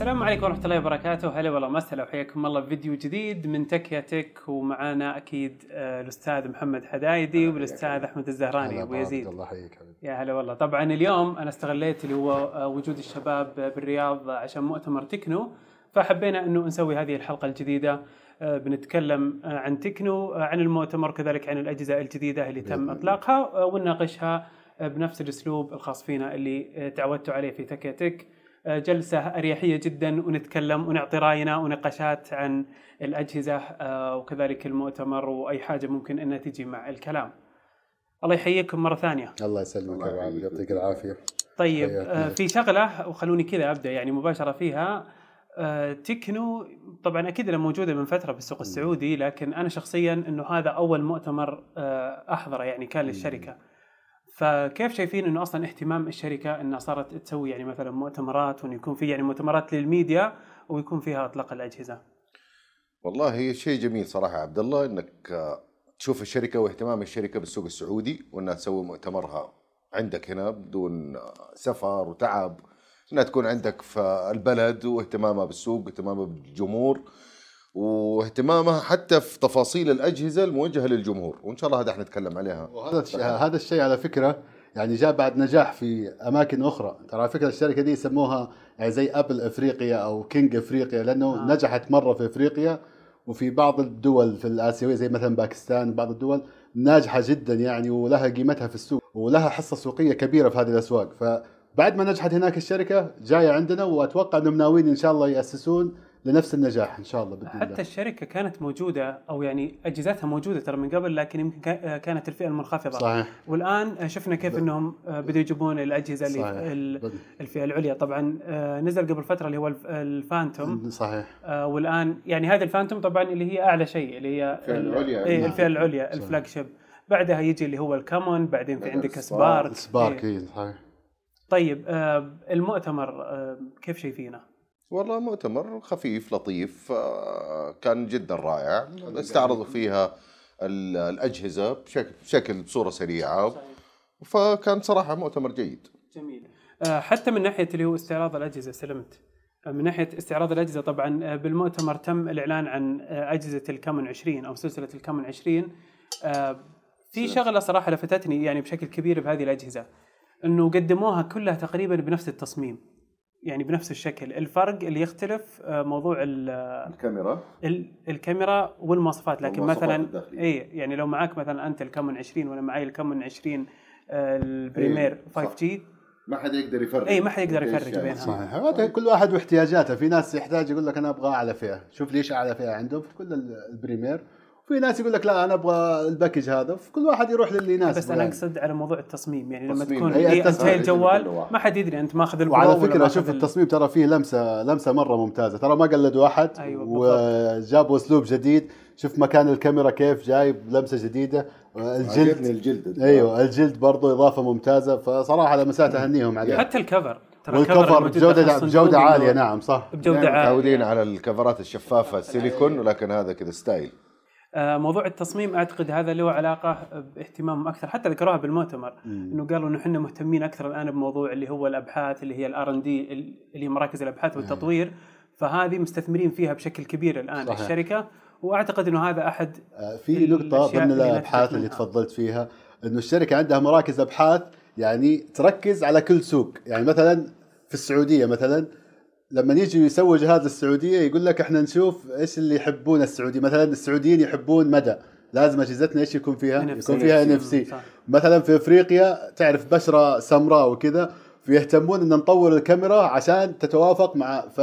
السلام عليكم ورحمة الله وبركاته، هلا والله مسهلا وحياكم الله بفيديو جديد من تك تك ومعانا أكيد آه، الأستاذ محمد حدايدي والأستاذ أحمد الزهراني أبو يزيد. الله يحييك حبيبي يا هلا والله، طبعا اليوم أنا استغليت اللي هو آه، وجود الشباب بالرياض عشان مؤتمر تكنو فحبينا إنه نسوي هذه الحلقة الجديدة آه، بنتكلم عن تكنو عن المؤتمر كذلك عن الأجهزة الجديدة اللي تم. إطلاقها ونناقشها بنفس الأسلوب الخاص فينا اللي تعودتوا عليه في تك تك. جلسة أريحية جدا ونتكلم ونعطي رأينا ونقاشات عن الأجهزة آه، وكذلك المؤتمر وأي حاجة ممكن أنها تجي مع الكلام. الله يحييكم مرة ثانية. الله يسلمك أبو عبد. يعطيك العافية. طيب آه،. في شغلة وخلوني كذا أبدأ يعني مباشرة فيها. آه، تكنو طبعا أكيد أنها موجودة من فترة بالسوق السعودي لكن أنا شخصيا أنه هذا أول مؤتمر آه، أحضره يعني كان للشركة. فكيف شايفين إنه أصلا اهتمام الشركة إنها صارت تسوي يعني مثلا مؤتمرات وإنه يكون في يعني مؤتمرات للميديا ويكون فيها إطلاق الأجهزة. والله شيء جميل صراحة عبد الله إنك آه، تشوف الشركة واهتمام الشركة بالسوق السعودي وإنها تسوي مؤتمرها عندك هنا بدون آه، سفر وتعب إنها تكون عندك في البلد واهتمامها بالسوق واهتمامها بالجمهور واهتمامها حتى في تفاصيل الأجهزة الموجهة للجمهور وإن شاء الله هذا حنتكلم عليها وهذا الشيء هذا الشيء على فكرة يعني جاء بعد نجاح في أماكن أخرى ترى على فكرة الشركة دي يسموها يعني زي Apple إفريقيا أو king إفريقيا لأنه آه. آه. نجحت مرة في إفريقيا وفي بعض الدول في الآسيوية زي مثلا باكستان بعض الدول ناجحة جدا يعني ولها قيمتها في السوق ولها حصة سوقية كبيرة في هذه الأسواق فبعد ما نجحت هناك الشركة جاية عندنا وأتوقع إنهم ناويين إن شاء الله يأسسون لنفس النجاح إن شاء الله بإذن الله حتى الشركة كانت موجودة أو يعني أجهزتها موجودة ترى من قبل لكن يمكن كا- كانت الفئة المنخفضة. صحيح والآن شفنا كيف إنهم بدوا يجيبون الأجهزة اللي. الفئة العليا طبعا آه، نزل قبل فترة اللي هو الف- الفانتوم صحيح آه، والآن يعني هذه الفانتوم طبعا اللي هي أعلى شيء اللي هي الفئة ال- العليا. إيه نعم. الفئة العليا. الفلاج شيب بعدها يجي اللي هو الكامون بعدين في عندك. سبارك سبارك إيه. إيه، صحيح طيب آه، المؤتمر آه، كيف شايفينه؟ والله مؤتمر خفيف لطيف آه، كان جدا رائع. استعرضوا فيها ال- الأجهزة بشكل, بشكل بصورة سريعة. فكان صراحة مؤتمر جيد. جميل. آه، حتى من ناحية اللي هو استعراض الأجهزة سلمت. آه، من ناحية استعراض الأجهزة طبعا بالمؤتمر تم الإعلان عن أجهزة الكامون 20 أو سلسلة الكامون 20 آه، في شغلة صراحة لفتتني يعني بشكل كبير بهذه الأجهزة إنه قدموها كلها تقريبا بنفس التصميم. يعني بنفس الشكل. الفرق اللي يختلف آه، موضوع ال- الكاميرا. ال- الكاميرا والمواصفات. لكن مثلا الداخلية. اي يعني لو معك مثلا أنت الكامون 20 وأنا معي الكامون 20 آه، ال premier إيه، 5G. ما حد يقدر يفرق. اي ما حد يقدر يفرق يعني. بينها. صحيح. هذا كل واحد واحتياجاته. في ناس يحتاج يقول لك أنا أبغى أعلى فئة. شوف ليش أعلى فئة عنده في كل ال- ال premier. وفي ناس يقول لك لا أنا أبغى ال package هذا. في كل واحد يروح للي يناسبه بس أنا يعني. أقصد على موضوع التصميم. يعني لما. تكون إيه. أنت الجوال واحد. ما حد يدري أنت ماخذ ال Pro وعلى فكرة شوف ال- التصميم ترى فيه لمسة لمسة مرة ممتازة. ترى ما قلدوا أحد أيوة، وجابوا أسلوب جديد. شوف مكان الكاميرا كيف جايب لمسة جديدة. الجلد. الجلد. أيوه الجلد برضو إضافة ممتازة. فصراحة لمسات أهنيهم عليها حتى الكفر. ترى والكفر بجوده بجوده عالية نعم صح؟ بجودة دائما عالية. متعودين على الكفرات الشفافة السيليكون ولكن هذا كذا style. موضوع التصميم أعتقد هذا له علاقة باهتمام أكثر. حتى ذكروها بالمؤتمر إنه قالوا إنه إحنا مهتمين أكثر الآن بموضوع اللي هو الأبحاث اللي هي ال R and D اللي هي مراكز الأبحاث والتطوير. فهذه مستثمرين فيها بشكل كبير الآن صحيح. الشركة وأعتقد إنه هذا أحد آه، في الأشياء ضمن نتفق اللي. تفضلت فيها إنه الشركة عندها مراكز أبحاث يعني تركز على كل سوق. يعني مثلا في السعودية مثلا لما يجي يسوي جهاز السعودية يقول لك إحنا نشوف إيش اللي يحبون السعودي مثلا السعوديين يحبون مدى لازم أجهزتنا إيش يكون فيها؟ NFC. يكون فيها NFC. مثلا في إفريقيا تعرف بشرة سمراء وكذا فيهتمون إن نطور الكاميرا عشان تتوافق مع ف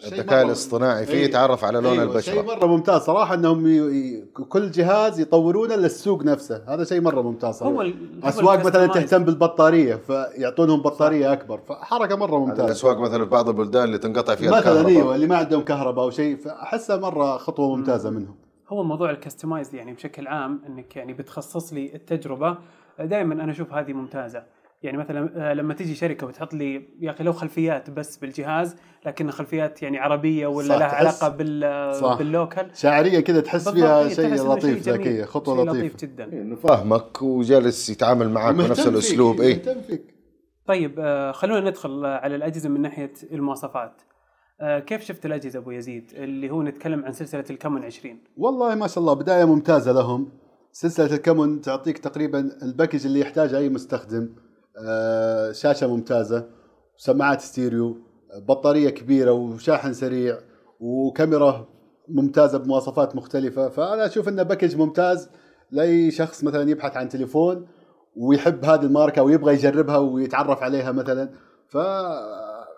شيء الذكاء الاصطناعي فيه أيوة. يتعرف على لون أيوة شيء البشرة مرة ممتاز. صراحة إنهم ي... كل جهاز يطورونه للسوق نفسه. هذا شيء مرة ممتاز صراحة. هو ال- هو أسواق مثلا. تهتم بالبطارية فيعطونهم بطارية أكبر. فحركة مرة ممتازة. الأسواق مثلا في بعض البلدان اللي تنقطع فيها مثلا الكهرباء. إيوه اللي ما عندهم كهرباء أو شيء فأحسها مرة خطوة ممتازة منهم. هو موضوع الكستمايز يعني بشكل عام إنك يعني بتخصص لي التجربة. دائما أنا أشوف هذه ممتازة. يعني مثلا آه، لما تيجي شركة وتحط لي يا أخي لو خلفيات بس بالجهاز لكن خلفيات يعني عربية ولا لها علاقة بال صح. بال local. شاعريا كذا تحس فيها إيه، شيء لطيف ذكيه خطوة شيء لطيفة. لطيف جدا. إنه فاهمك وجالس يتعامل معك بنفس الأسلوب. إيه، اي طيب آه، خلونا ندخل على الأجهزة من ناحية المواصفات. آه، كيف شفت الأجهزة أبو يزيد؟ اللي هو نتكلم عن سلسلة ال Camon 20 والله ما شاء الله بداية ممتازة لهم. سلسلة ال Camon تعطيك تقريبا ال package اللي يحتاجه أي مستخدم. شاشة ممتازة سماعات ستيريو بطارية كبيرة وشاحن سريع وكاميرا ممتازة بمواصفات مختلفة. فأنا أشوف إنه package ممتاز لأي شخص مثلا يبحث عن تليفون ويحب هذه الماركة ويبغى يجربها ويتعرف عليها مثلا. ف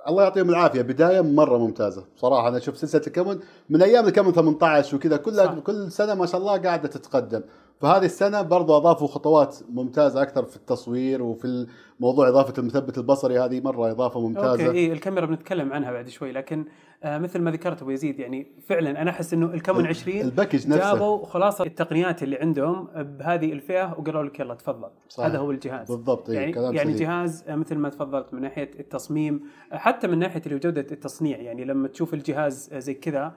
الله يعطيهم العافية. بداية مرة ممتازة صراحة. أنا أشوف سلسلة ال Camon من أيام ال Camon 18 وكذا كلها. كل سنة ما شاء الله قاعدة تتقدم. فهذه السنة برضو أضافوا خطوات ممتازة أكثر في التصوير وفي موضوع إضافة المثبت البصري هذه مرة إضافة ممتازة okay إي الكاميرا بنتكلم عنها بعد شوي لكن آه مثل ما ذكرت أبو يزيد يعني فعلا أنا أحس إنه ال Camon 20 ال package نفسه جابوا خلاصة التقنيات اللي عندهم بهذه الفئة وقالوا لك يلا تفضل صحيح. هذا هو الجهاز بالضبط، إيه، يعني كلام يعني. جهاز آه، مثل ما تفضلت من ناحية التصميم آه، حتى من هو جودة التصنيع يعني لما تشوف الجهاز آه، زي كذا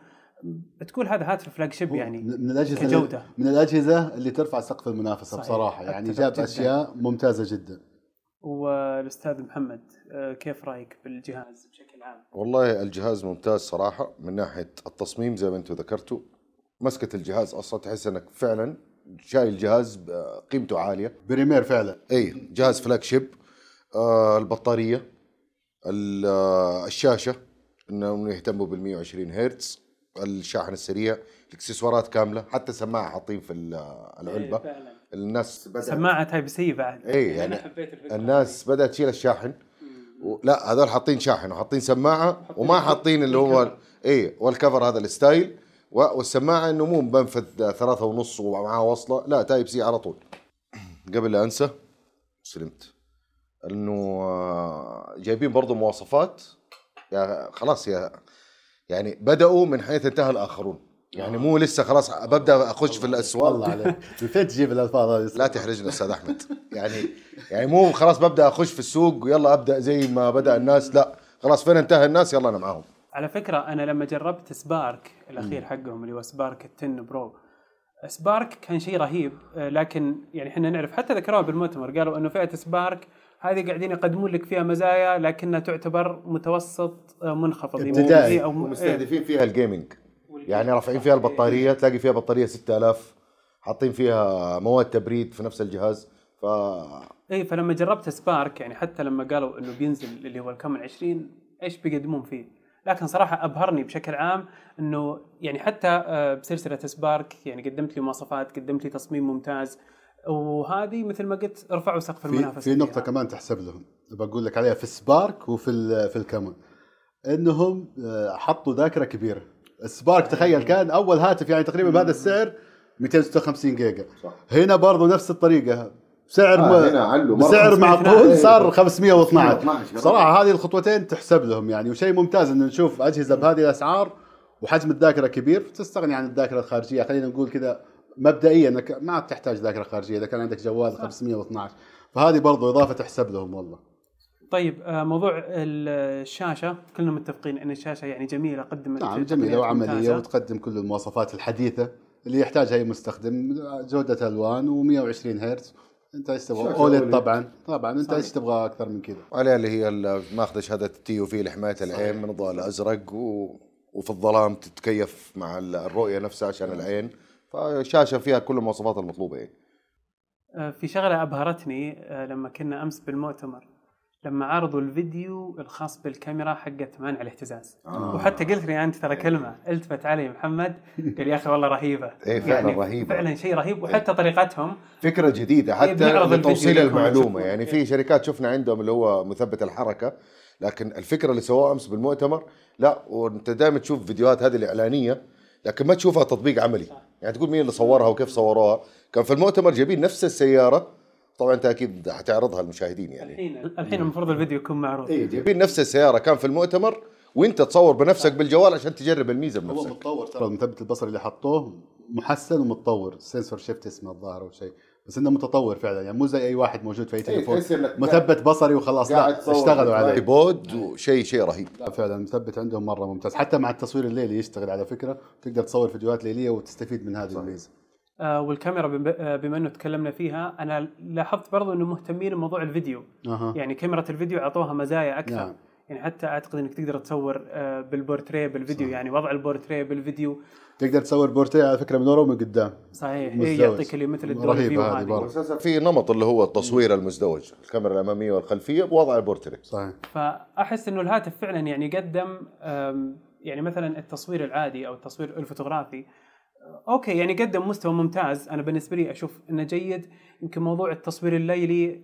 بتقول هذا هاتف flagship يعني من الأجهزة كجودة. من الأجهزة اللي ترفع سقف المنافسة صحيح. بصراحة يعني جاب جداً. أشياء ممتازة جدا والأستاذ محمد آه، كيف رأيك بالجهاز بشكل عام؟ والله الجهاز ممتاز صراحة من ناحية التصميم زي ما أنتم ذكرتوا مسكة الجهاز أصلا تحس إنك فعلا شايل جهاز قيمته عالية premier فعلا اي جهاز flagship آه البطارية ال- آه، الشاشة إنهم يهتموا بال 120 هرتز الشاحن السريع الاكسسوارات كاملة حتى سماعة حاطين في ال- آه، العلبه فعلا. الناس بدأت سماعة Type-C بعد. إيه، يعني أنا حبيت الفكرة. الناس بدأت تشيل الشاحن. و... لا هذول حاطين شاحن وحاطين سماعة وما حاطين اللي هو اي والكفر هذا ال style. والسماعة إنه مو بمنفذ ثلاثة ونص ومعاه وصلة. لا Type-C على طول. قبل لا أنسى سلمت. إنه آه، جايبين برضو مواصفات. يا خلاص يا يعني بدأوا من حيث انتهى الآخرون. يعني مو لسه خلاص ببدأ أخش في الأسواق. والله عليك. من فين تجيب الألفاظ هذه. لا تحرجنا أستاذ أحمد. يعني يعني مو خلاص ببدأ أخش في السوق ويلا أبدأ زي ما بدأ الناس. لا خلاص فين انتهى الناس؟ يلا أنا معاهم. على فكرة أنا لما جربت سبارك الأخير حقهم اللي هو سبارك ال 10 برو سبارك كان شيء رهيب لكن يعني إحنا نعرف حتى ذكروها بالمؤتمر قالوا إنه فئة سبارك هذه قاعدين يقدمون لك فيها مزايا لكنها تعتبر متوسط آه، منخفض ابتدائي. أو م- إيه. فيها الجيمنج يعني رافعين فيها البطارية تلاقي فيها بطارية 6000 حاطين فيها مواد تبريد في نفس الجهاز ف اي فلما جربت سبارك يعني حتى لما قالوا إنه بينزل اللي هو الكامل 20 إيش بيقدمون فيه؟ لكن صراحة أبهرني بشكل عام إنه يعني حتى آه، بسلسلة سبارك يعني قدمت لي مواصفات قدمت لي تصميم ممتاز وهذه مثل ما قلت رفعوا سقف في, المنافسة. في نقطة فيها. كمان تحسب لهم. بقول لك عليها في سبارك وفي ال- في الكامون. إنهم آه، حطوا ذاكرة كبيرة. السبارك تخيل كان أول هاتف يعني تقريبا بهذا السعر 256 جيجا. صح. هنا برضو نفس الطريقة. سعر آه، م- 512. معقول صار 512 512. صراحة هذه الخطوتين تحسب لهم يعني. وشيء ممتاز انه نشوف أجهزة بهذه الأسعار وحجم الذاكرة كبير. تستغني عن الذاكرة الخارجية. خلينا نقول كذا مبدئيا إنك ما تحتاج ذاكرة خارجية إذا كان عندك جوال 512 فهذه برضو إضافة تحسب لهم والله. طيب آه، موضوع ال- الشاشة كلنا متفقين إن الشاشة يعني جميلة قدمت نعم تقنيات جميلة وعملية ممتازة. وتقدم كل المواصفات الحديثة. اللي يحتاجها أي مستخدم جودة ألوان و120 هرتز. أنت إيش تبغى؟ أوليد. طبعا. طبعا أنت. إيش تبغى أكثر من كذا؟ عليها اللي هي ماخذه شهاده التي يو في لحمايه العين من الضوء الأزرق و... وفي الظلام تتكيف مع ال- الرؤية نفسها عشان العين. فشاشه فيها كل المواصفات المطلوبة يعني في شغلة أبهرتني آه، لما كنا أمس بالمؤتمر لما عرضوا الفيديو الخاص بالكاميرا حقت منع الاهتزاز. آه. وحتى قلت لي أنت ترى كلمة ألتفت علي محمد قال يا أخي والله رهيبة. إيه، فعلاً رهيبة. فعلا شيء رهيب. وحتى طريقتهم. فكرة جديدة حتى بنعرض الفيديو لتوصيل المعلومة. يعني في إيه. شركات شفنا عندهم اللي هو مثبت الحركة لكن الفكرة اللي سووها أمس بالمؤتمر لا وأنت دائما تشوف فيديوهات هذه الإعلانية لكن ما تشوفها تطبيق عملي. يعني تقول مين اللي صورها وكيف صوروها؟ كان في المؤتمر جايبين نفس السيارة. طبعا أنت أكيد حتعرضها للمشاهدين يعني. الحين الحين المفروض الفيديو يكون معروض. إيه، جايبين نفس السيارة. كان في المؤتمر وأنت تصور بنفسك بالجوال عشان تجرب الميزة هو بنفسك. متطور ترى المثبت البصري اللي حطوه محسن ومتطور. sensor shift اسمه الظاهر أو شيء. بس إنه متطور فعلا يعني مو زي أي واحد موجود في أي تليفون. تحس إنك مثبت بصري وخلاص لا اشتغلوا عليه. ايبود وشيء شيء رهيب. لا فعلا المثبت عندهم مرة ممتاز. حتى مع التصوير الليلي يشتغل على فكرة. تقدر تصور فيديوهات ليلية وتستفيد من هذه الميزة. آه والكاميرا آه، بما إنه تكلمنا فيها أنا لاحظت برضو إنه مهتمين بموضوع الفيديو. أها. يعني كاميرا الفيديو أعطوها مزايا أكثر. نعم. يعني حتى أعتقد إنك تقدر تصور آه، بالبورتريه بالفيديو يعني وضع البورتريه بالفيديو. تقدر تصور بورتريه على فكرة من ورا ومن قدام. صحيح. مزدوج. إيه يعطيك اللي مثل ال dual view هذه في نمط اللي هو التصوير المزدوج الكاميرا الأمامية والخلفية بوضع البورتريه. صحيح. فأحس إنه الهاتف فعلا يعني قدم يعني مثلا التصوير العادي أو التصوير الفوتوغرافي okay يعني قدم مستوى ممتاز أنا بالنسبة لي أشوف إنه جيد يمكن موضوع التصوير الليلي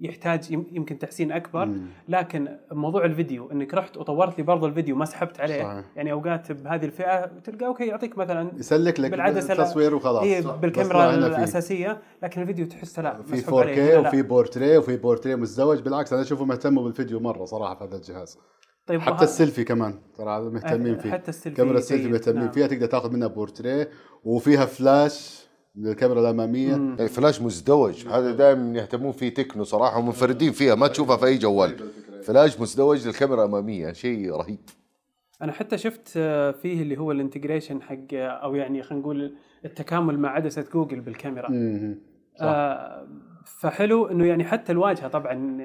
يحتاج يم- يمكن تحسين أكبر مم. لكن موضوع الفيديو إنك رحت وطورت لي برضه الفيديو ما سحبت عليه صحيح. يعني أوقات بهذه الفئة تلقى okay يعطيك مثلا يسلك لك. التصوير وخلاص إيه. بالكاميرا الأساسية لكن الفيديو تحسه لا في مسحوب عليه. 4K هنا لا. وفي بورتريه وفي بورتريه مزدوج بالعكس أنا أشوفه مهتم بالفيديو مرة صراحة في هذا الجهاز طيب حتى وه- السيلفي كمان ترى مهتمين فيه حتى السيلفي كاميرا السيلفي جيد، مهتمين نعم. فيها تقدر تاخذ منها بورتريه وفيها فلاش للكاميرا الأمامية مم. يعني فلاش مزدوج هذا دائما يهتمون فيه تكنو صراحة ومنفردين فيها ما تشوفها في أي جوال فلاش مزدوج للكاميرا الأمامية شيء رهيب أنا حتى شفت آه، فيه اللي هو ال integration حق آه، أو يعني خلينا نقول التكامل مع عدسة جوجل بالكاميرا مم. صح. آه فحلو إنه يعني حتى الواجهة طبعا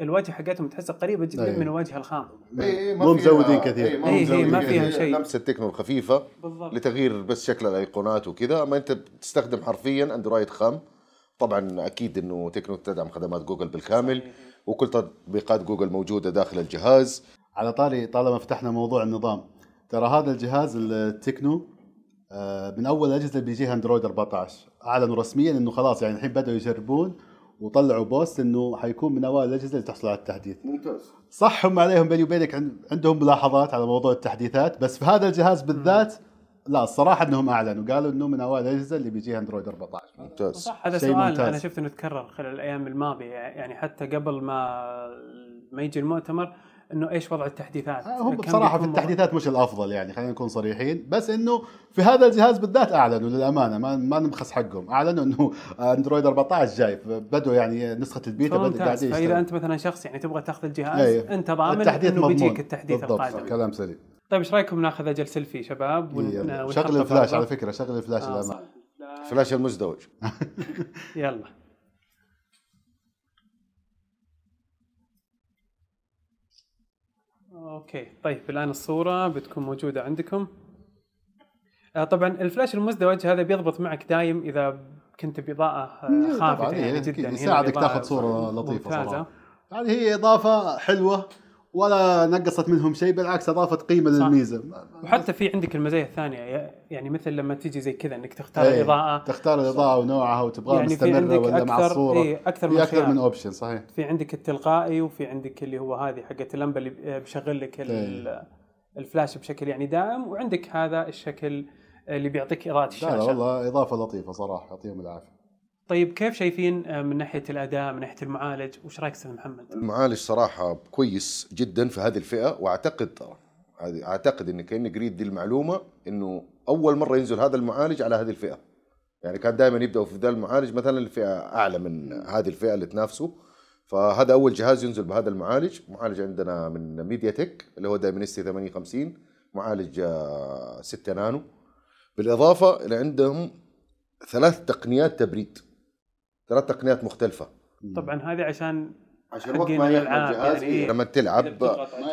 الواجهه حقتهم تحسها قريبة جدا أيوة. من الواجهه الخام إيه، مو مزودين كثير. إيه، إيه، مزودين ما فيها. شيء. نفس التكنو الخفيفه بالضبط لتغيير بس شكل الأيقونات وكذا أما أنت بتستخدم حرفيا أندرويد خام طبعا أكيد إنه تكنو تدعم خدمات جوجل بالكامل وكل تطبيقات جوجل موجودة داخل الجهاز على طاري طالما فتحنا موضوع النظام ترى هذا الجهاز التكنو آه، من أول الاجهزه اللي بيجيها أندرويد 14 أعلنوا رسميا إنه خلاص يعني الحين بدأوا يجربون وطلعوا بوست إنه حيكون من أوائل الأجهزة اللي تحصل على التحديث. ممتاز. صح هم عليهم بيني وبينك عن- عندهم ملاحظات على موضوع التحديثات بس في هذا الجهاز بالذات لا الصراحة إنهم أعلنوا قالوا إنه من أوائل الأجهزة اللي بيجيها أندرويد 14 ممتاز. صح هذا شيء سؤال ممتاز. أنا شفت إنه تكرر خلال الأيام الماضية يعني حتى قبل ما ما يجي المؤتمر إنه إيش وضع التحديثات؟ آه، هم بصراحة في التحديثات مش الأفضل يعني خلينا نكون صريحين. بس إنه في هذا الجهاز بالذات أعلنوا للأمانة ما ما نبخس حقهم. أعلنوا إنه أندرويد 14 جاي بدوا يعني نسخة البيتا بدأ قاعدين فإذا. أنت مثلا شخص يعني تبغى تأخذ الجهاز أيوه. أنت ضامن التحديث إنه بيجيك التحديث بالضبط. القادم. كلام سليم. طيب إيش رأيكم ناخذ أجل سيلفي شباب؟ ون- يلا. ونحطه شغل الفلاش؟ على فكرة شغل الفلاش آه، الامام فلاش المزدوج. يلا. okay طيب الآن الصورة بتكون موجودة عندكم آه، طبعا الفلاش المزدوج هذا بيضبط معك دايم إذا كنت بإضاءة آه، خافتة يعني إيه، جدا يساعدك تاخذ صورة لطيفة ممتازة. صراحة. يعني هي إضافة حلوة ولا نقصت منهم شيء بالعكس أضافت قيمة صح. للميزة. وحتى في عندك المزايا الثانية يعني مثل لما تيجي زي كذا إنك تختار إيه، الإضاءة. تختار الإضاءة ونوعها وتبغاها يعني مستمرة ولا مع الصورة إيه، أكثر من في أكثر. من option صحيح. في عندك التلقائي وفي عندك اللي هو هذه حقت اللمبة اللي بشغل لك ال- الفلاش بشكل يعني دائم وعندك هذا الشكل اللي بيعطيك اضاءه لا لا الشاشة. والله إضافة لطيفة صراحة يعطيهم العافية. طيب كيف شايفين آه، من ناحية الأداء من ناحية المعالج؟ وش رأيك أستاذ محمد؟ المعالج صراحة كويس جدا في هذه الفئة وأعتقد أعتقد إن كاني قريت دي المعلومة إنه أول مرة ينزل هذا المعالج على هذه الفئة. يعني كان دائما يبدأوا في ذا المعالج مثلا الفئه أعلى من هذه الفئة اللي تنافسه فهذا أول جهاز ينزل بهذا المعالج. معالج عندنا من MediaTek اللي هو Dimensity 8050 معالج آه، 6 نانو. بالإضافة إلى عندهم ثلاث تقنيات تبريد. ثلاث تقنيات مختلفة. طبعا هذه عشان عشان وقت ما الألعاب الجهاز يعني إيه. لما تلعب.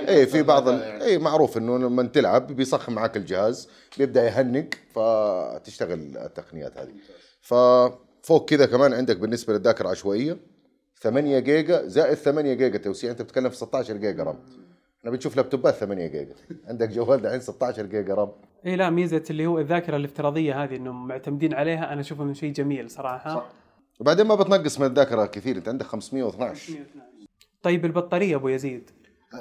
اي في بعض ال... اي معروف إنه لما تلعب بيسخن معك الجهاز بيبدأ يهنج فتشتغل التقنيات هذه. ففوق كذا كمان عندك بالنسبة للذاكرة العشوائيه 8 جيجا زائد 8 جيجا توسيع. أنت بتتكلم في 16 giga RAM. إحنا بنشوف لابتوبات 8 جيجا. عندك جوال دحين 16 giga RAM. اي لا ميزة اللي هو الذاكرة الافتراضية هذه إنهم معتمدين عليها أنا اشوفه انه شيء جميل صراحة. صح. وبعدين ما بتنقص من الذاكرة كثير انت عندك 512 طيب البطارية أبو يزيد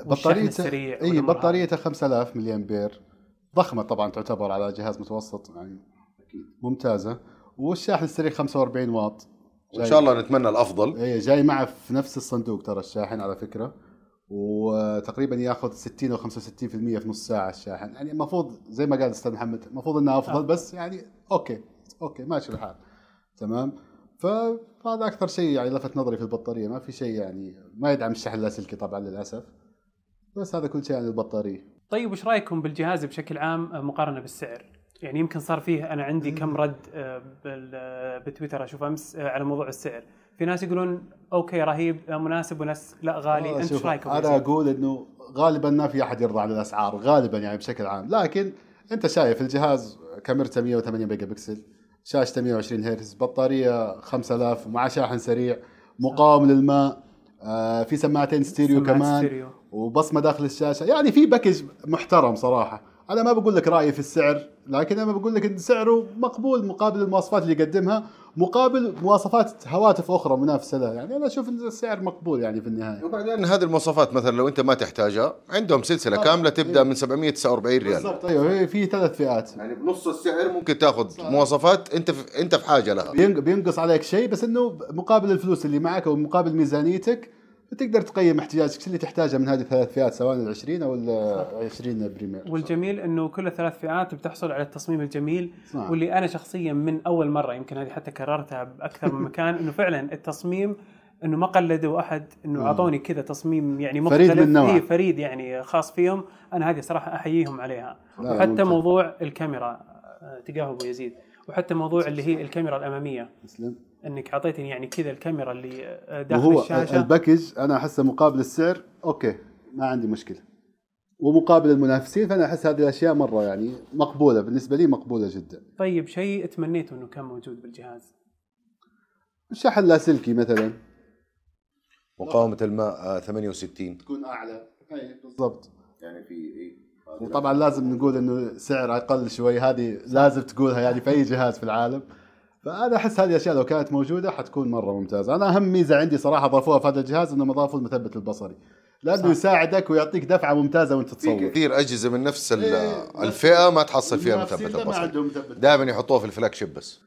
بطاريته السريع اي بطاريته 5000 ملي امبير ضخمة طبعا تعتبر على جهاز متوسط يعني ممتازة. والشاحن السريع 45 واط. وإن شاء الله نتمنى الأفضل. اي جاي معه في نفس الصندوق ترى الشاحن على فكرة. وتقريبا ياخذ 60 أو 65% في نص ساعة الشاحن. يعني المفروض زي ما قال الاستاذ محمد المفروض إنه أفضل آه. بس يعني okay okay ماشي الحال. تمام؟ فهذا أكثر شيء يعني لفت نظري في البطارية ما في شيء يعني ما يدعم الشحن اللاسلكي طبعا للأسف بس هذا كل شيء عن البطارية طيب وش رأيكم بالجهاز بشكل عام مقارنة بالسعر؟ يعني يمكن صار فيه أنا عندي كم رد آه، آه، بتويتر أشوف أمس آه، على موضوع السعر، في ناس يقولون okay رهيب مناسب وناس لا غالي، أنت إيش رأيكم؟ أنا؟ أقول إنه غالبا ما في أحد يرضى عن الأسعار غالبا يعني بشكل عام لكن أنت شايف الجهاز كاميرته 108 ميجا بكسل شاشته 120 هرتز بطارية 5000 مع شاحن سريع مقاوم للماء آه في سماعتين ستيريو كمان ستيريو. وبصمة داخل الشاشة يعني في package محترم صراحة أنا ما بقول لك رأيي في السعر لكن أنا بقول لك إن سعره مقبول مقابل المواصفات اللي يقدمها مقابل مواصفات هواتف أخرى منافسة له. يعني أنا أشوف إن السعر مقبول يعني في النهاية. وبعدين هذه المواصفات مثلا لو أنت ما تحتاجها عندهم سلسلة آه. كاملة تبدأ من 749 ريال. بالضبط أيوه هي في ثلاث فئات. يعني بنص السعر ممكن تاخذ مواصفات أنت في أنت في حاجة لها. بين- بينقص عليك شيء بس إنه مقابل الفلوس اللي معك أو مقابل ميزانيتك تقدر تقيم احتياجك شو اللي تحتاجه من هذه الثلاث فئات سواء ال 20 أو ال 20 بريمير والجميل إنه كل الثلاث فئات بتحصل على التصميم الجميل صح. واللي أنا شخصيا من أول مرة يمكن هذه حتى كررتها بأكثر من مكان إنه فعلا التصميم إنه ما قلدوا أحد إنه آه. أعطوني كذا تصميم يعني فريد مختلف من نوعه. إيه فريد يعني خاص فيهم أنا هذه صراحة أحييهم عليها وحتى. موضوع الكاميرا تقاه أبو يزيد وحتى موضوع اللي هي الكاميرا الأمامية تسلم إنك أعطيتني يعني كذا الكاميرا اللي آه، داخل وهو الشاشة. ال package أنا أحسه مقابل السعر okay ما عندي مشكلة. ومقابل المنافسين فأنا أحس هذه الأشياء مرة يعني مقبولة بالنسبة لي مقبولة جدا. طيب شيء تمنيته إنه كان موجود بالجهاز؟ الشحن اللاسلكي مثلا. مقاومة الماء آه، 68 تكون أعلى. أي بالضبط. يعني في إيه؟ وطبعا لازم نقول إنه سعر أقل شوي هذه لازم تقولها يعني في أي جهاز في العالم. فأنا أحس هذه الأشياء لو كانت موجودة حتكون مرة ممتازة. أنا أهم ميزة عندي صراحة ضافوها في هذا الجهاز انهم اضافوا المثبت البصري. لأنه. يساعدك ويعطيك دفعة ممتازة وأنت في تصور. كثير أجهزة من نفس إيه، الفئة ما تحصل فيها مثبت لا ما البصر عندهم مثبت دائما يحطوها في الفلاج شيب بس.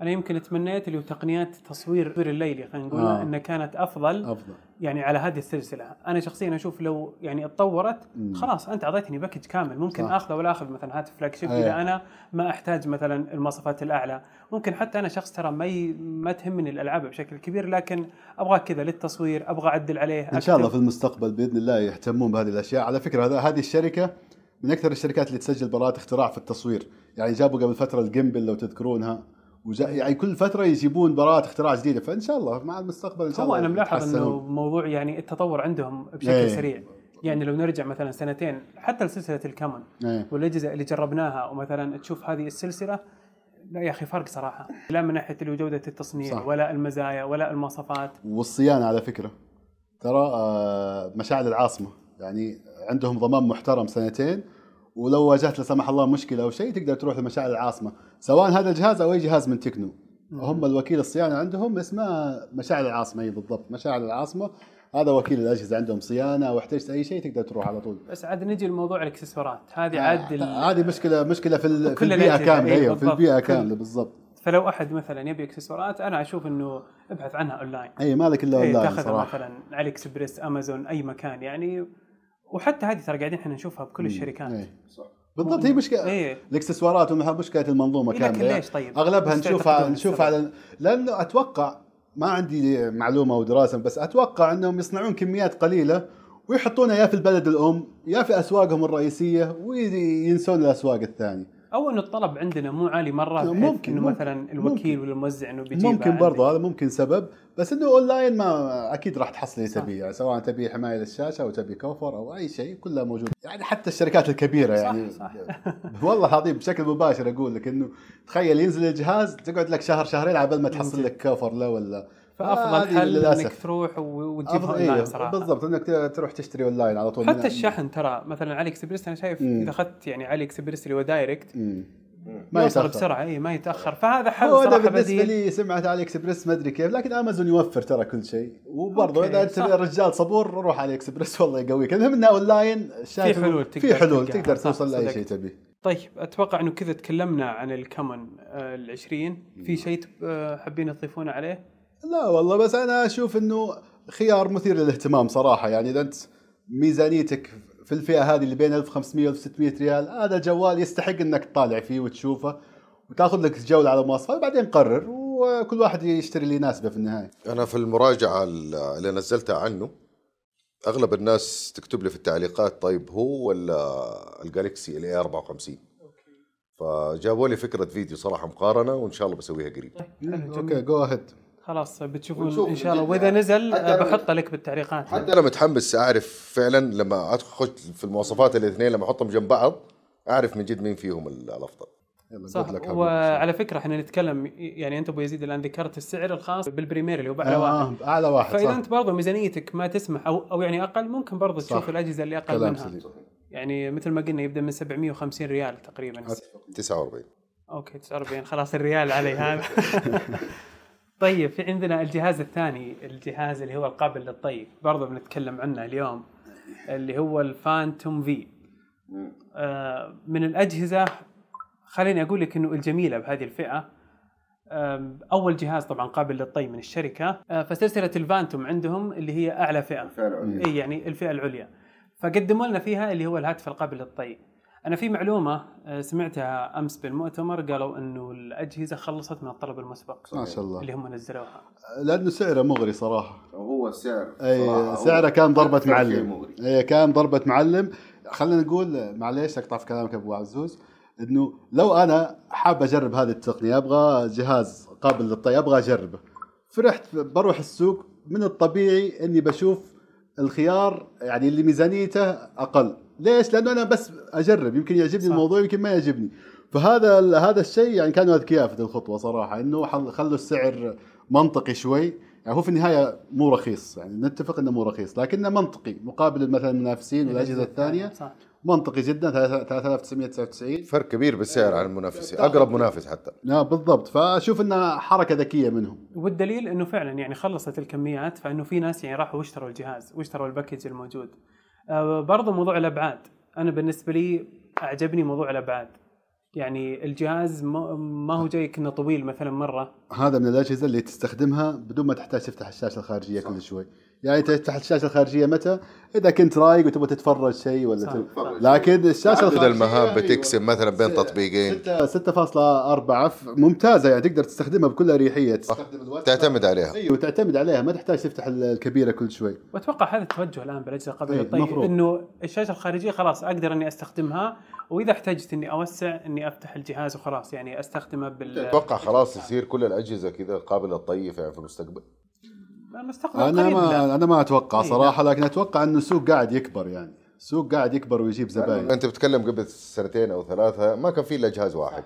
أنا يمكن تمنيت اللي تقنيات تصوير تصوير الليلي خلينا نقول آه. إنها كانت أفضل أفضل يعني على هذه السلسلة أنا شخصيا أشوف لو يعني اتطورت خلاص أنت أعطيتني package كامل ممكن صح. آخذه ولا آخذ مثلا هاتف flagship. اذا أنا ما أحتاج مثلا المواصفات الأعلى ممكن حتى أنا شخص ترى ما ي... ما تهمني الألعاب بشكل كبير لكن أبغى كذا للتصوير أبغى أعدل عليه إن شاء الله أكتب. في المستقبل بإذن الله يهتمون بهذه الأشياء على فكرة هذا هذه الشركة من أكثر الشركات اللي تسجل براءات اختراع في التصوير يعني جابوا قبل فترة الجيمبل لو تذكرونها وجا يعني كل فترة يجيبون براءات اختراع جديدة فإن شاء الله مع المستقبل إن شاء هو الله أنا ملاحظ إنه. موضوع يعني التطور عندهم بشكل إيه. سريع يعني لو نرجع مثلا سنتين حتى لسلسله الكمن إيه. والاجهزه اللي جربناها ومثلا تشوف هذه السلسلة لا يا أخي فرق صراحة لا من ناحية جودة التصنيع صح. صح. ولا المزايا ولا المواصفات والصيانة على فكرة ترى آه، مشاعل العاصمة يعني عندهم ضمان محترم سنتين ولو واجهت لا سمح الله مشكلة أو شيء تقدر تروح لمشاعل العاصمة. سواء هذا الجهاز أو أي جهاز من تكنو. هم الوكيل الصيانة عندهم اسمه مشاعل العاصمة. أي بالضبط مشاعل العاصمة. هذا وكيل الأجهزة عندهم صيانة أو احتجت أي شيء تقدر تروح على طول. بس عاد نجي لموضوع الاكسسوارات. هذه عاد ال- هذه مشكلة مشكلة في, ال- في البيئة كاملة. إيه، أيوه في. البيئة كاملة بالضبط. فلو أحد مثلا يبي اكسسوارات أنا أشوف إنه ابحث عنها أونلاين. أي مالك إلا إيه أونلاين تاخذها مثلا AliExpress أمازون أي مكان. يعني وحتى هذه ترى قاعدين إحنا نشوفها بكل الشركات. إيه. بالضبط هي مشكلة. إيه. الإكسسوارات مشكلة المنظومة إيه، لكن كاملة. ليش؟ طيب؟ أغلبها نشوفها نشوفها على لأنه أتوقع ما عندي معلومة أو دراسه بس أتوقع إنهم يصنعون كميات قليلة ويحطونها يا في البلد الأم يا في أسواقهم الرئيسية وينسون الأسواق الثانية. أو إنه الطلب عندنا مو عالي مره ممكن- إنه ممكن- مثلا الوكيل ولا الموزع إنه بيجيبها ممكن. برضه هذا ممكن سبب بس إنه أونلاين ما أكيد راح تحصل اللي تبيه يعني سواء تبي حماية للشاشة أو تبي cover أو أي شيء كلها موجود يعني حتى الشركات الكبيرة يعني صح. والله العظيم بشكل مباشر أقول لك إنه تخيل ينزل الجهاز تقعد لك شهر شهرين على ما تحصل لك cover له ولا فأفضل حل للأسف. انك تروح و- وتجيبها أفضل اونلاين إيه صراحة بالضبط إنك تروح تشتري أونلاين على طول حتى الشحن ترى مثلا AliExpress أنا شايف مم. إذا أخذت يعني AliExpress اللي هو direct. ما يوصل يتأخر بسرعة اي ما يتأخر فهذا حل صراحة بالنسبة بديل لي سمعت AliExpress ما أدري كيف لكن أمازون يوفر ترى كل شيء وبرضه إذا أنت. رجال صبور روح AliExpress والله يقويك المهم إنه أونلاين شايف في حلول في تقدر حلول. تقدر صح، توصل لأي. شيء تبيه طيب أتوقع إنه كذا تكلمنا عن ال Camon آه، ال 20 في شيء آه، حابين تضيفونه عليه؟ لا والله بس أنا أشوف إنه خيار مثير للاهتمام صراحة. يعني إذا أنت ميزانيتك في الفئة هذه اللي بين 1500 و 1600 ريال هذا جوال يستحق إنك تطالع فيه وتشوفه وتأخذ لك جولة على مواصفات وبعدين قرر وكل واحد يشتري اللي يناسبه في النهاية. أنا في المراجعة اللي نزلتها عنه أغلب الناس تكتب لي في التعليقات طيب هو ولا ال Galaxy A 54 فجابوا لي فكرة فيديو صراحة مقارنة وإن شاء الله بسويها قريب. جميل. okay go ahead خلاص بتشوفون إن شاء الله. وإذا. نزل أنا- بحطه لك بالتعليقات. حتى أنا متحمس أعرف فعلا لما أدخل في المواصفات الاثنين لما أحطهم جنب بعض أعرف من جد مين فيهم ال- الأفضل. صح. حبيبي. وعلى فكرة إحنا نتكلم يعني أنت أبو يزيد الآن ذكرت السعر الخاص بال Premier اللي هو بأعلى واحد. آه أعلى واحد فإذا صح أنت برضه ميزانيتك ما تسمح أو أو يعني أقل ممكن برضه صح. تشوف الأجهزة اللي أقل كلام منها. سليم. يعني مثل ما قلنا يبدأ من 750 ريال تقريبا. 49 okay 49 خلاص الريال علي هذا. طيب في عندنا الجهاز الثاني الجهاز اللي هو القابل للطي برضه بنتكلم عنه اليوم اللي هو الفانتوم في. آه من الأجهزة خليني أقول لك إنه الجميلة بهذه الفئة. آم، أول جهاز طبعا قابل للطي من الشركة. آه، فسلسلة الفانتوم عندهم اللي هي أعلى فئة. إي يعني الفئة العليا. فقدموا لنا فيها اللي هو الهاتف القابل للطي أنا في معلومة آه، سمعتها أمس بالمؤتمر قالوا إنه الأجهزة خلصت من الطلب المسبق. ما شاء الله. اللي هم نزلوها. لأنه سعره مغري صراحة. هو السعر أي سعره كان ضربة معلم. أي كان ضربة معلم. خلينا نقول معليش أقطع في كلامك أبو عزوز إنه لو أنا حاب أجرب هذه التقنية أبغى جهاز قابل للطي أبغى اجربه فرحت بروح السوق من الطبيعي إني بشوف الخيار يعني اللي ميزانيته أقل. ليش؟ لأنه أنا بس أجرب. يمكن يعجبني صح. الموضوع يمكن ما يعجبني. فهذا ال- هذا الشيء يعني كانوا اذكياء في الخطوة صراحة إنه خلوا السعر منطقي شوي. يعني هو في النهاية مو رخيص. يعني نتفق إنه مو رخيص لكنه منطقي. مقابل مثلا المنافسين والأجهزة الثانية صح. منطقي جدا. 3999 فرق كبير بالسعر عن المنافسين. اقرب منافس حتى. لا بالضبط. فأشوف إنها حركة ذكية منهم. والدليل إنه فعلا يعني خلصت الكميات فإنه في ناس يعني راحوا واشتروا الجهاز واشتروا الباكج الموجود. آه برضه موضوع الأبعاد. أنا بالنسبة لي أعجبني موضوع الأبعاد. يعني الجهاز ما هو جاي كأنه طويل مثلا مرة. هذا من الأجهزة اللي تستخدمها بدون ما تحتاج تفتح الشاشة الخارجية كل شوي. يعني تفتح الشاشه الخارجيه متى؟ اذا كنت رايق وتبغى تتفرج شيء ولا صح. تبغى. لكن الشاشه الخارجية المهام أيوة. بتقسم مثلا بين تطبيقين. 6 6.4 ف- ممتازة يعني تقدر تستخدمها بكل أريحية. تستخدم تعتمد عليها. أيوه تعتمد عليها. ما تحتاج تفتح ال- الكبيرة كل شوي. وأتوقع هذا التوجه الآن بالأجهزة قبل إيه، مفروض. إنه الشاشة الخارجية خلاص أقدر إني أستخدمها وإذا احتجت إني أوسع إني أفتح الجهاز وخلاص يعني استخدمه بال أتوقع خلاص يصير كل الأجهزة كذا قابلة للطي يعني في المستقبل. المستقبل أنا. ما أنا ما أتوقع إيه، صراحة لكن أتوقع إنه السوق قاعد يكبر يعني. السوق قاعد يكبر ويجيب زباين. أنت بتتكلم قبل سنتين أو ثلاثة ما كان في إلا جهاز واحد.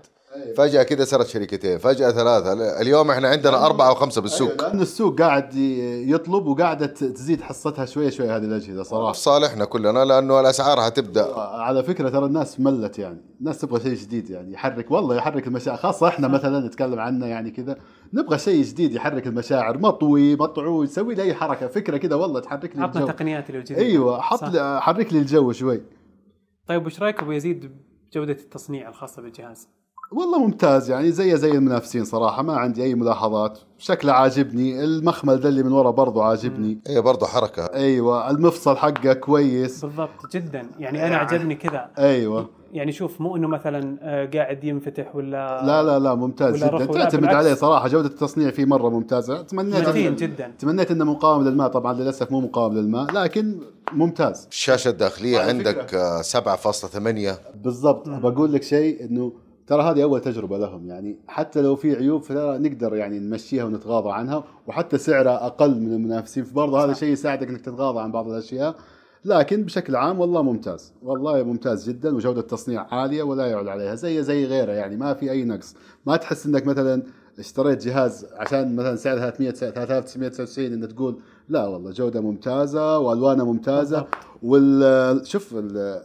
فجأة كذا صارت شركتين فجأة ثلاثة اليوم إحنا عندنا أربعة أو خمسه بالسوق لأن السوق قاعد يطلب وقاعدة ت- تزيد حصتها شوي شوي هذه الأجهزة في صراحة صالحنا كلنا لأنه الأسعار حتبدا على فكرة ترى الناس ملت يعني الناس تبغى شيء جديد يعني يحرك والله يحرك المشاعر خاصة إحنا مثلا نتكلم عنه يعني كذا نبغى شيء جديد يحرك المشاعر مطوي مطعوي يسوي لي أي حركة فكرة كذا والله تحرك لي الجو. تقنيات اللي جديدة. أيوه حط حرك لي الجو شوي. طيب وش رأيك يزيد بجودة التصنيع الخاصة بالجهاز؟ والله ممتاز يعني زي زي المنافسين صراحة ما عندي أي ملاحظات. شكله عاجبني. المخمل ده اللي من ورا برضه عاجبني. هي برضه حركة. أيوه المفصل حقه كويس. بالضبط جدا. يعني أنا عجبني كذا. أيوه. يعني شوف مو إنه مثلا آه، قاعد ينفتح ولا لا لا لا ممتاز جدا. تعتمد. عليه صراحة. جودة التصنيع فيه مرة ممتازة. تمنيت متين إنه- جدا. تمنيت إنه مقاوم للماء. طبعا للأسف مو مقاوم للماء لكن ممتاز. الشاشة الداخلية عندك آه، 7.8 بالضبط. بقول لك شيء إنه ترى هذه أول تجربة لهم يعني حتى لو في عيوب فترى نقدر يعني نمشيها ونتغاضى عنها وحتى سعرها أقل من المنافسين فبرضه هذا صح. شيء يساعدك إنك تتغاضى عن بعض الأشياء لكن بشكل عام والله ممتاز والله ممتاز جدا وجودة التصنيع عالية ولا يعلى عليها زي زي غيره يعني ما في أي نقص ما تحس إنك مثلا اشتريت جهاز عشان مثلا سعر 300 3999 انك تقول لا والله جودة ممتازة والوانه ممتازة. وال شوف ال-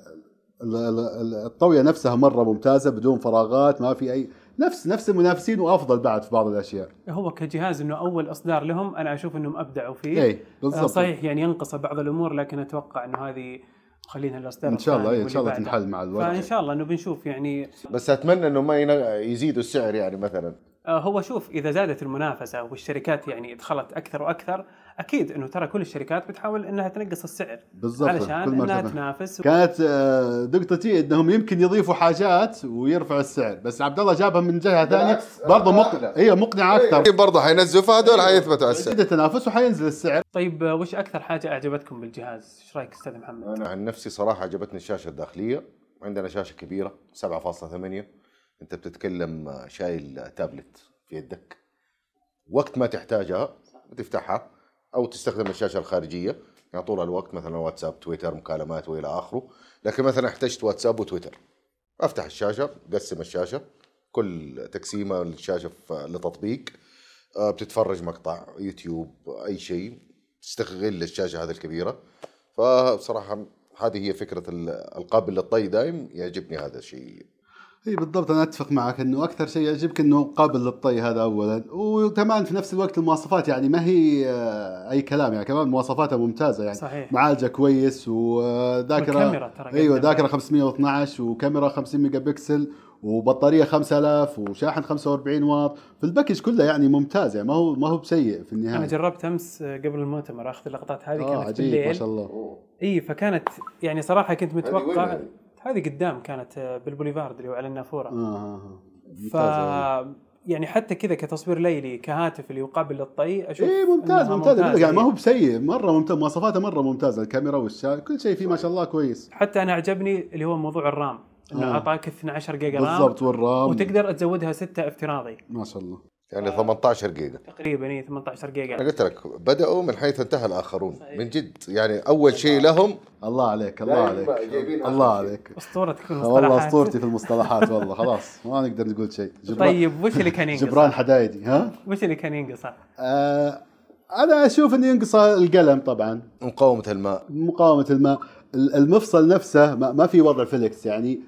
ال- ال- الطويه نفسها مرة ممتازة بدون فراغات ما في اي نفس نفس المنافسين وأفضل بعد في بعض الأشياء. هو كجهاز إنه أول إصدار لهم أنا أشوف إنهم أبدعوا فيه. اي آه، بالضبط. صحيح يعني ينقص بعض الأمور لكن أتوقع إنه هذه خلينا الأصدار إن شاء الله إيه، إن شاء الله تنحل. مع فان الوقت. شاء الله انه بنشوف يعني. بس أتمنى إنه ما يزيدوا السعر يعني مثلا. آه، هو شوف إذا زادت المنافسة والشركات يعني دخلت أكثر وأكثر أكيد إنه ترى كل الشركات بتحاول إنها تنقص السعر بالضبط علشان كل ما إنها. تنافس. كانت آه، نقطتي إنهم يمكن يضيفوا حاجات ويرفعوا السعر بس عبد الله جابها من جهة ثانية برضه مقنع. أعلى. هي مقنعة أكثر. برضه حينزلوا فهذول حيثبتوا على السعر. يزيد التنافس وحينزل السعر. طيب آه، وش أكثر حاجة أعجبتكم بالجهاز؟ إيش رأيك أستاذ محمد؟ أنا عن نفسي صراحة عجبتني الشاشة الداخلية. عندنا شاشة كبيرة 7.8 أنت بتتكلم آه، شايل تابلت في يدك. وقت ما تحتاجها تفتحها أو تستخدم الشاشة الخارجية يعني طول الوقت مثلا واتساب تويتر مكالمات وإلى آخره. لكن مثلا احتجت واتساب وتويتر. أفتح الشاشة قسم الشاشة. كل تقسيمة للشاشة لتطبيق. آه، بتتفرج مقطع يوتيوب أي شيء. تستغل الشاشة هذه الكبيرة. فبصراحه هذه هي فكرة ال- القابل للطي دايم يعجبني هذا الشيء. إي بالضبط أنا أتفق معك إنه أكثر شيء يعجبك إنه قابل للطي هذا اولا. وكمان في نفس الوقت المواصفات يعني ما هي آه، أي كلام يعني كمان مواصفاتها ممتازة يعني. صحيح. معالجة كويس وذاكره ترى أيوه. ذاكرة 512 وكاميرا 50 ميجا بكسل وبطارية 5000 وشاحن 45 واط. في ال package كله يعني ممتاز يعني ما هو ما هو بسيء في أنا النهايه جربت أمس آه، قبل المؤتمر أخذ اللقطات هذه آه كانت عجيب بالليل ما شاء الله. إي فكانت يعني صراحة كنت متوقع هذه قدام كانت آه، بالبوليفارد اللي هو على النافورة. آه آه آه. ف ممتاز يعني حتى كذا كتصوير ليلي كهاتف اللي يقابل للطي أشوف إيه ممتاز ممتاز. لك يعني ما هو هي. بسيء مرة ممتاز مواصفاته مرة ممتازة الكاميرا والشاشة كل شيء فيه ما شاء الله كويس. حتى أنا عجبني اللي هو موضوع الرام إنه آه. أعطاك 12 جيجا رام بالضبط والرام. وتقدر تزودها 6 افتراضي. ما شاء الله. يعني 18 جيجا. تقريبا إي 18 أنا جيجا قلت لك بدأوا من حيث انتهى الآخرون من جد. يعني أول شيء لهم الله عليك الله عليك. الله. عليك. اسطورتك في والله المصطلحات أسطورتي في المصطلحات والله خلاص. ما نقدر نقول شيء. جبران طيب وش اللي كان ينقص؟ جبران حدايدي ها؟ وش اللي كان ينقص؟ آه أنا أشوف إنه ينقص القلم طبعا. مقاومة الماء. مقاومة الماء. ال- المفصل نفسه ما, ما في وضع flex يعني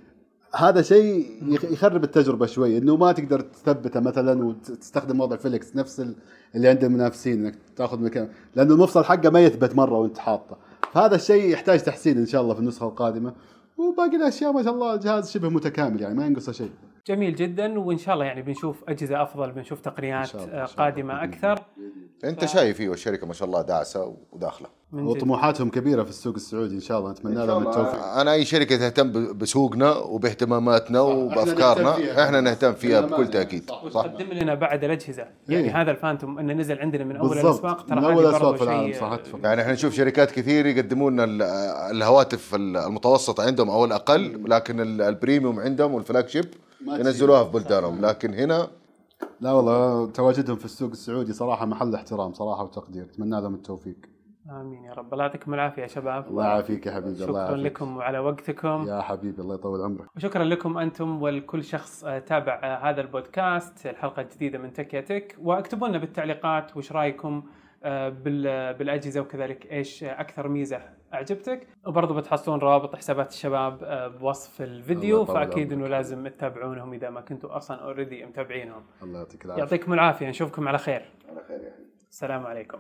هذا شيء يخ- يخرب التجربة شوي إنه ما تقدر تثبته مثلا وتستخدم وضع فليكس نفس ال- اللي عند المنافسين إنك تأخذ مكان. لأنه المفصل حقه ما يثبت مرة وأنت حاطه. فهذا الشيء يحتاج تحسين إن شاء الله في النسخة القادمة. وباقي الأشياء ما شاء الله الجهاز شبه متكامل يعني ما ينقصه شيء. جميل جدا وإن شاء الله يعني بنشوف اجهزه أفضل بنشوف تقنيات إن شاء الله، آه،. قادمة أكثر أنت شايف أيوه الشركة ما شاء الله داعسة وداخلة. وطموحاتهم كبيرة في السوق السعودي إن شاء الله نتمنى لهم التوفيق أنا أي شركة تهتم بسوقنا وباهتماماتنا وبأفكارنا نهتم فيها. إحنا نهتم فيها. بكل تأكيد صح. وتقدم لنا بعد الأجهزة يعني إيه. هذا ال Phantom إنه نزل عندنا من أول الاسواق ترى من أول برضو اسواق في العالم شيء- صح اتفق يعني إحنا نشوف شركات كثير يقدمون لنا ال- الهواتف المتوسطه عندهم أو الأقل لكن ال- ال premium عندهم وال flagship ينزلوها في بلدانهم لكن هنا لا والله تواجدهم في السوق السعودي صراحة محل احترام صراحة وتقدير أتمنى لهم التوفيق. آمين يا رب. الله يعطيكم العافية يا شباب. الله يعافيك يا حبيبي الله شكرا يعافيك. لكم وعلى وقتكم. يا حبيبي الله يطول عمرك. وشكرا لكم أنتم ولكل شخص آه، تابع آه، هذا البودكاست الحلقة الجديدة من تك يا تك. واكتبوا لنا بالتعليقات وش رأيكم آه، بال- بالأجهزة وكذلك إيش أكثر ميزة أعجبتك؟ وبرضه بتحصلون روابط حسابات الشباب آه، بوصف الفيديو فأكيد. إنه لازم تتابعونهم إذا ما كنتوا أصلا اوريدي متابعينهم. الله يعطيك العافية. يعطيكم العافية نشوفكم على خير. على خير يعني السلام عليكم.